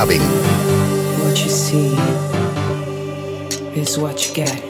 Clubbing. What you see is what you get.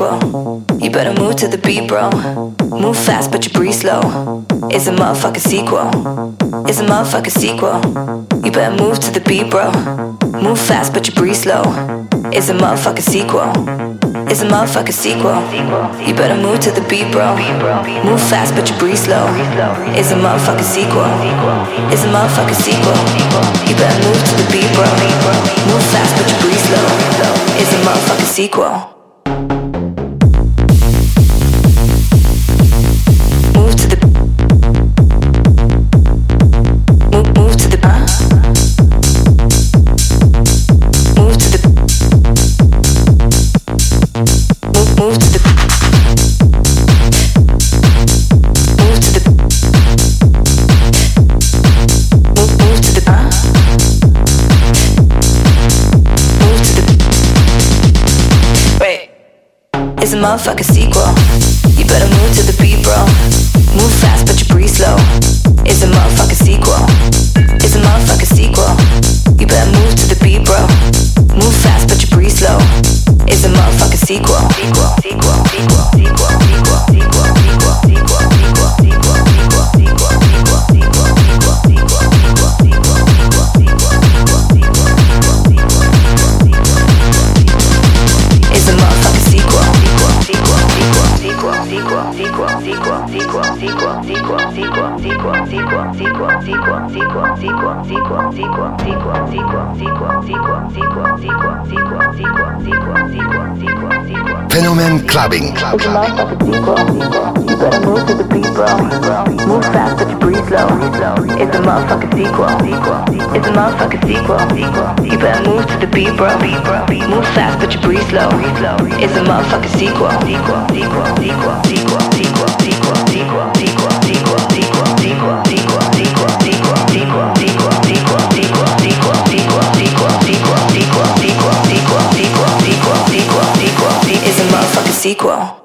You better move to the beat, bro. Move fast, but you breathe slow. It's a motherfucking sequel. It's a motherfucking sequel. You better move to the beat, bro. Move fast, but you breathe slow. It's a motherfucking sequel. It's a motherfucking sequel. You better move to the beat, bro. Move fast, but you breathe slow. It's a motherfucking sequel. It's a motherfucking sequel. You better move to the beat, bro. Move fast, but you breathe slow. It's a motherfucking sequel. Motherfucking sequel. You better move to the beat, bro. Move fast, but you breathe slow. It's a motherfucking sequel. It's a motherfucking sequel. You better move to the beat, bro. Move fast, but you breathe slow. It's a motherfucking sequel, sequel, Fenomen Clubbing. With the love of the people, you better move to the people. Move fast, but you breathe low. It's a motherfucking sequel. It's a motherfucking sequel. You better move to the beat, bro. Move fast, but you breathe slow. It's a motherfucking sequel. Sequel.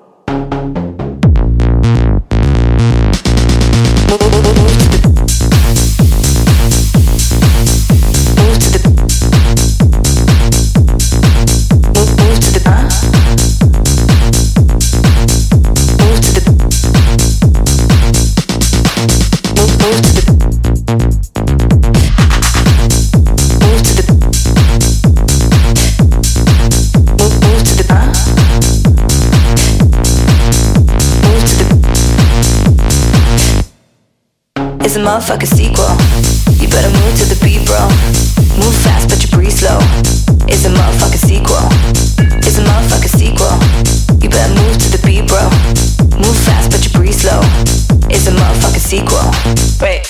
Motherfucking sequel. You better move to the beat, bro. Move fast, but you breathe slow. It's a motherfucking sequel. It's a motherfucking sequel. You better move to the beat, bro. Move fast, but you breathe slow. It's a motherfucking sequel. Wait.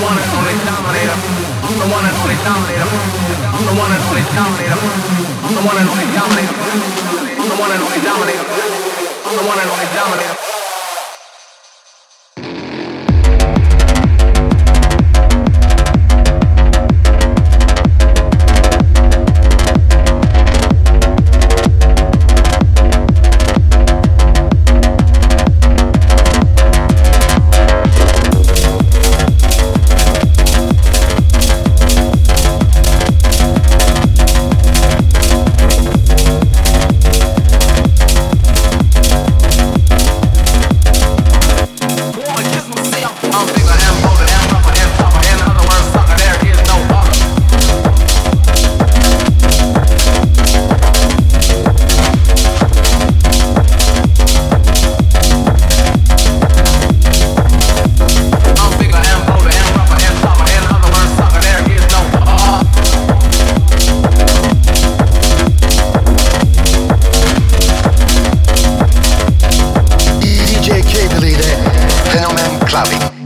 one and only dominator. I'm the one and only dominator. I'm the one and only dominator. I'm the one and only dominator. I'm the one and only dominator. I'm the one and only dominator. clubbing.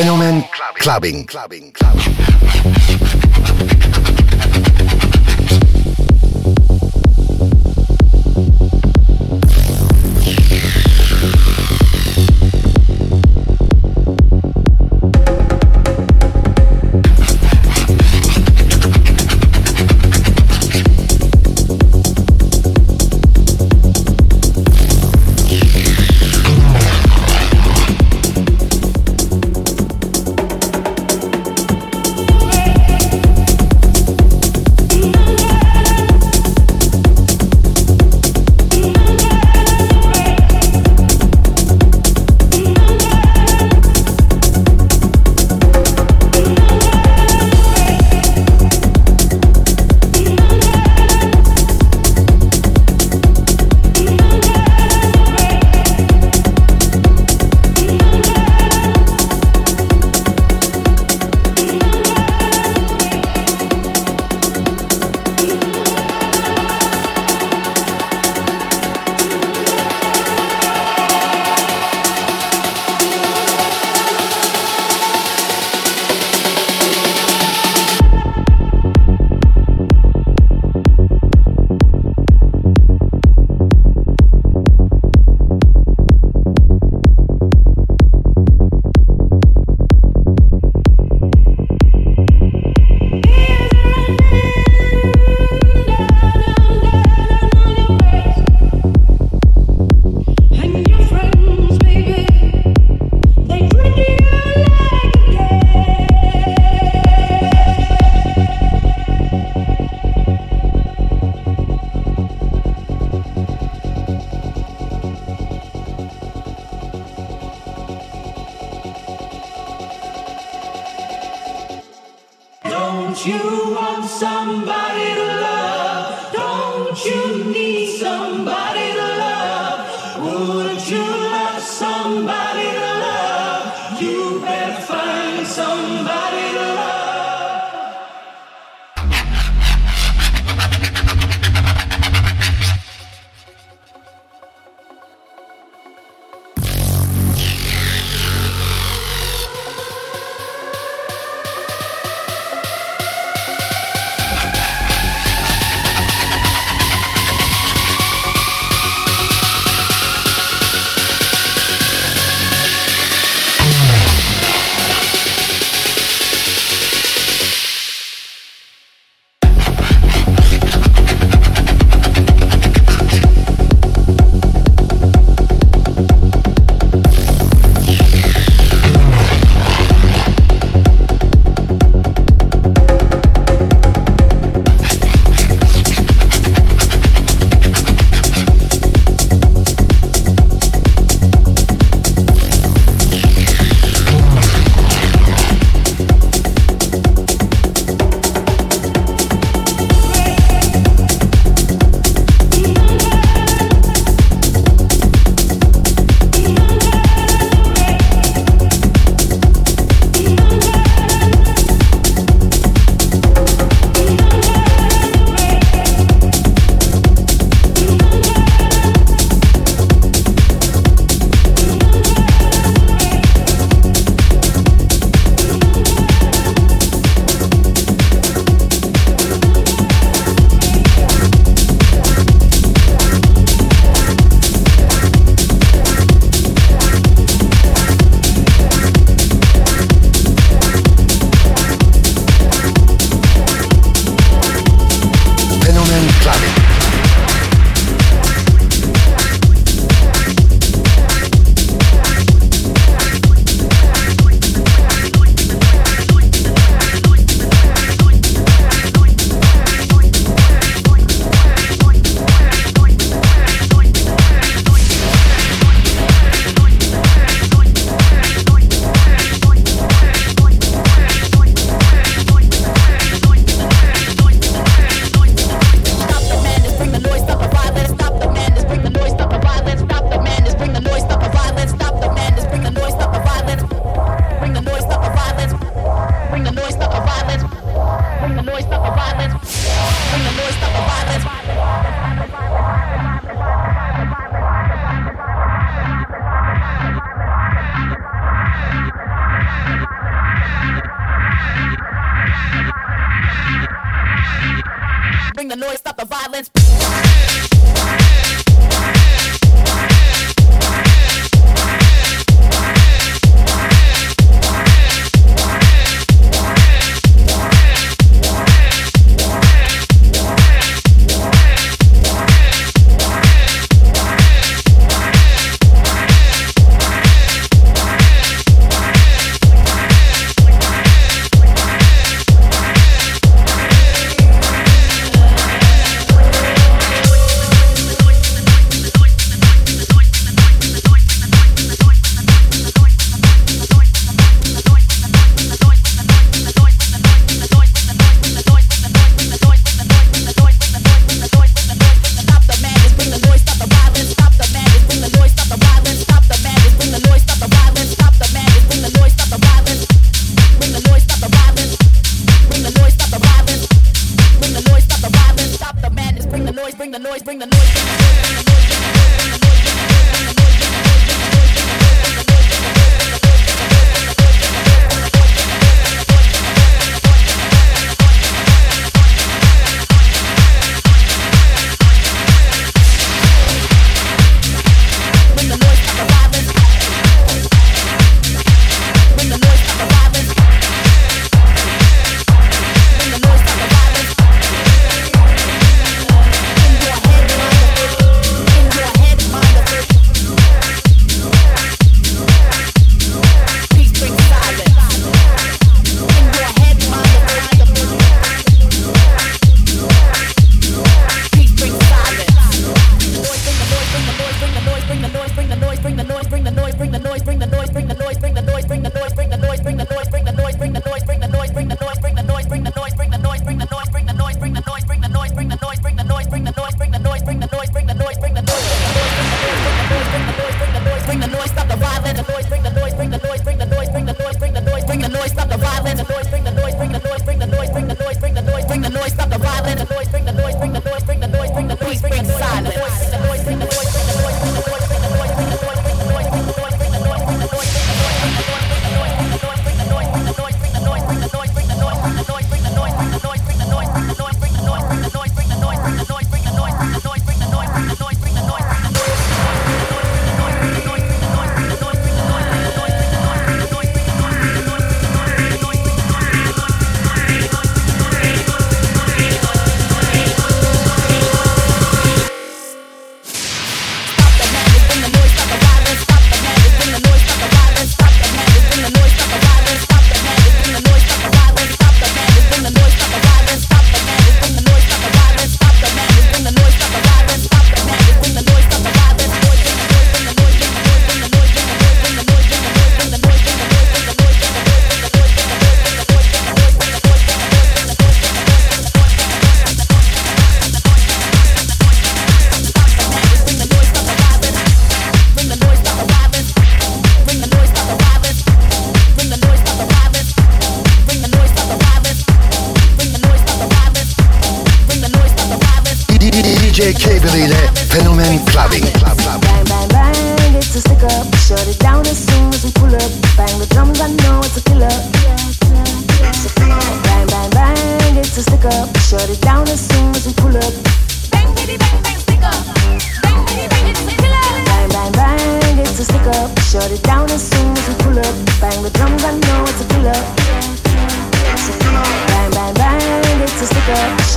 Fenomen Clubbin'. Clubbing. Clubbing.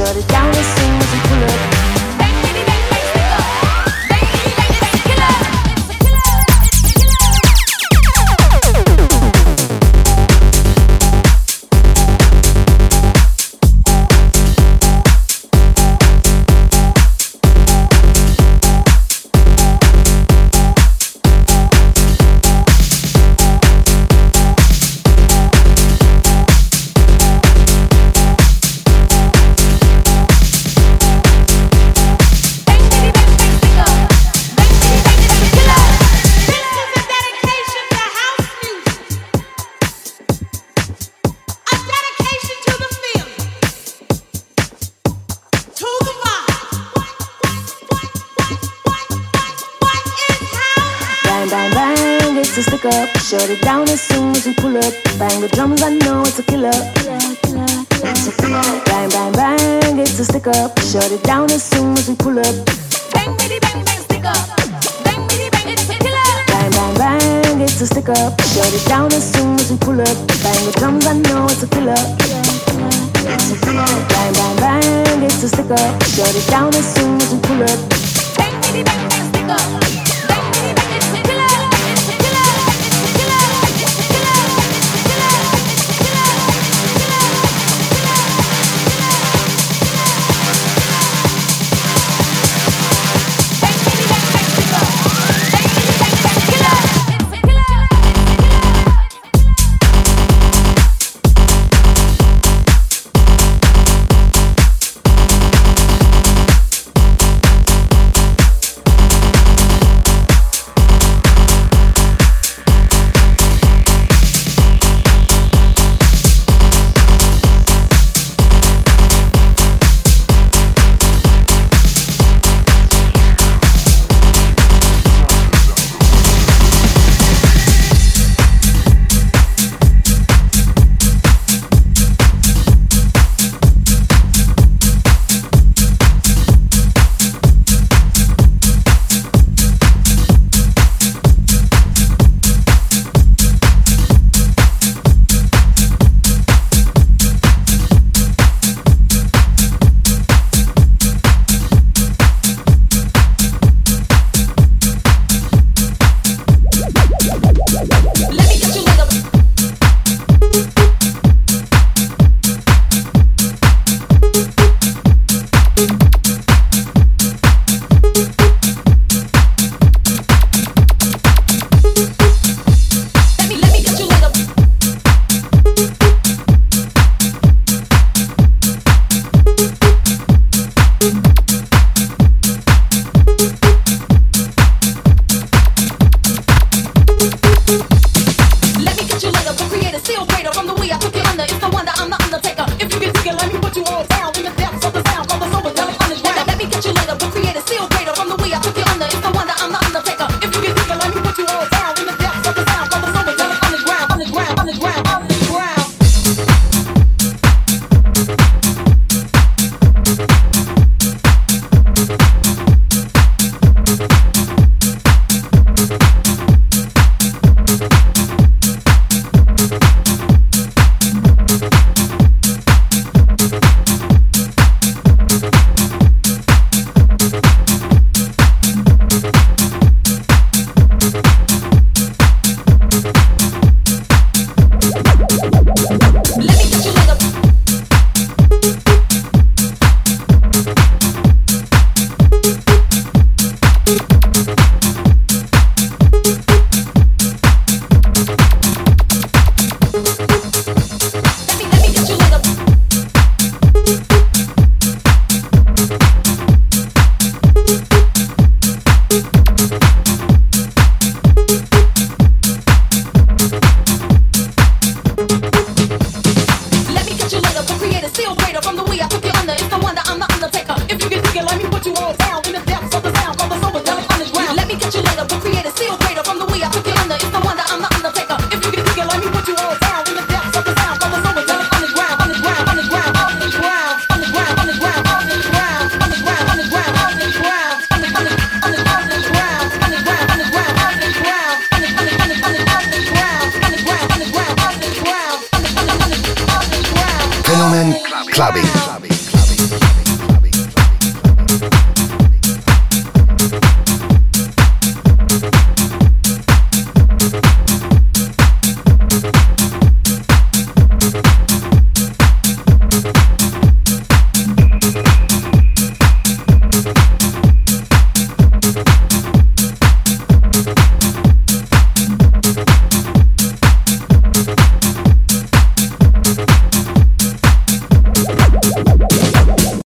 Shut it down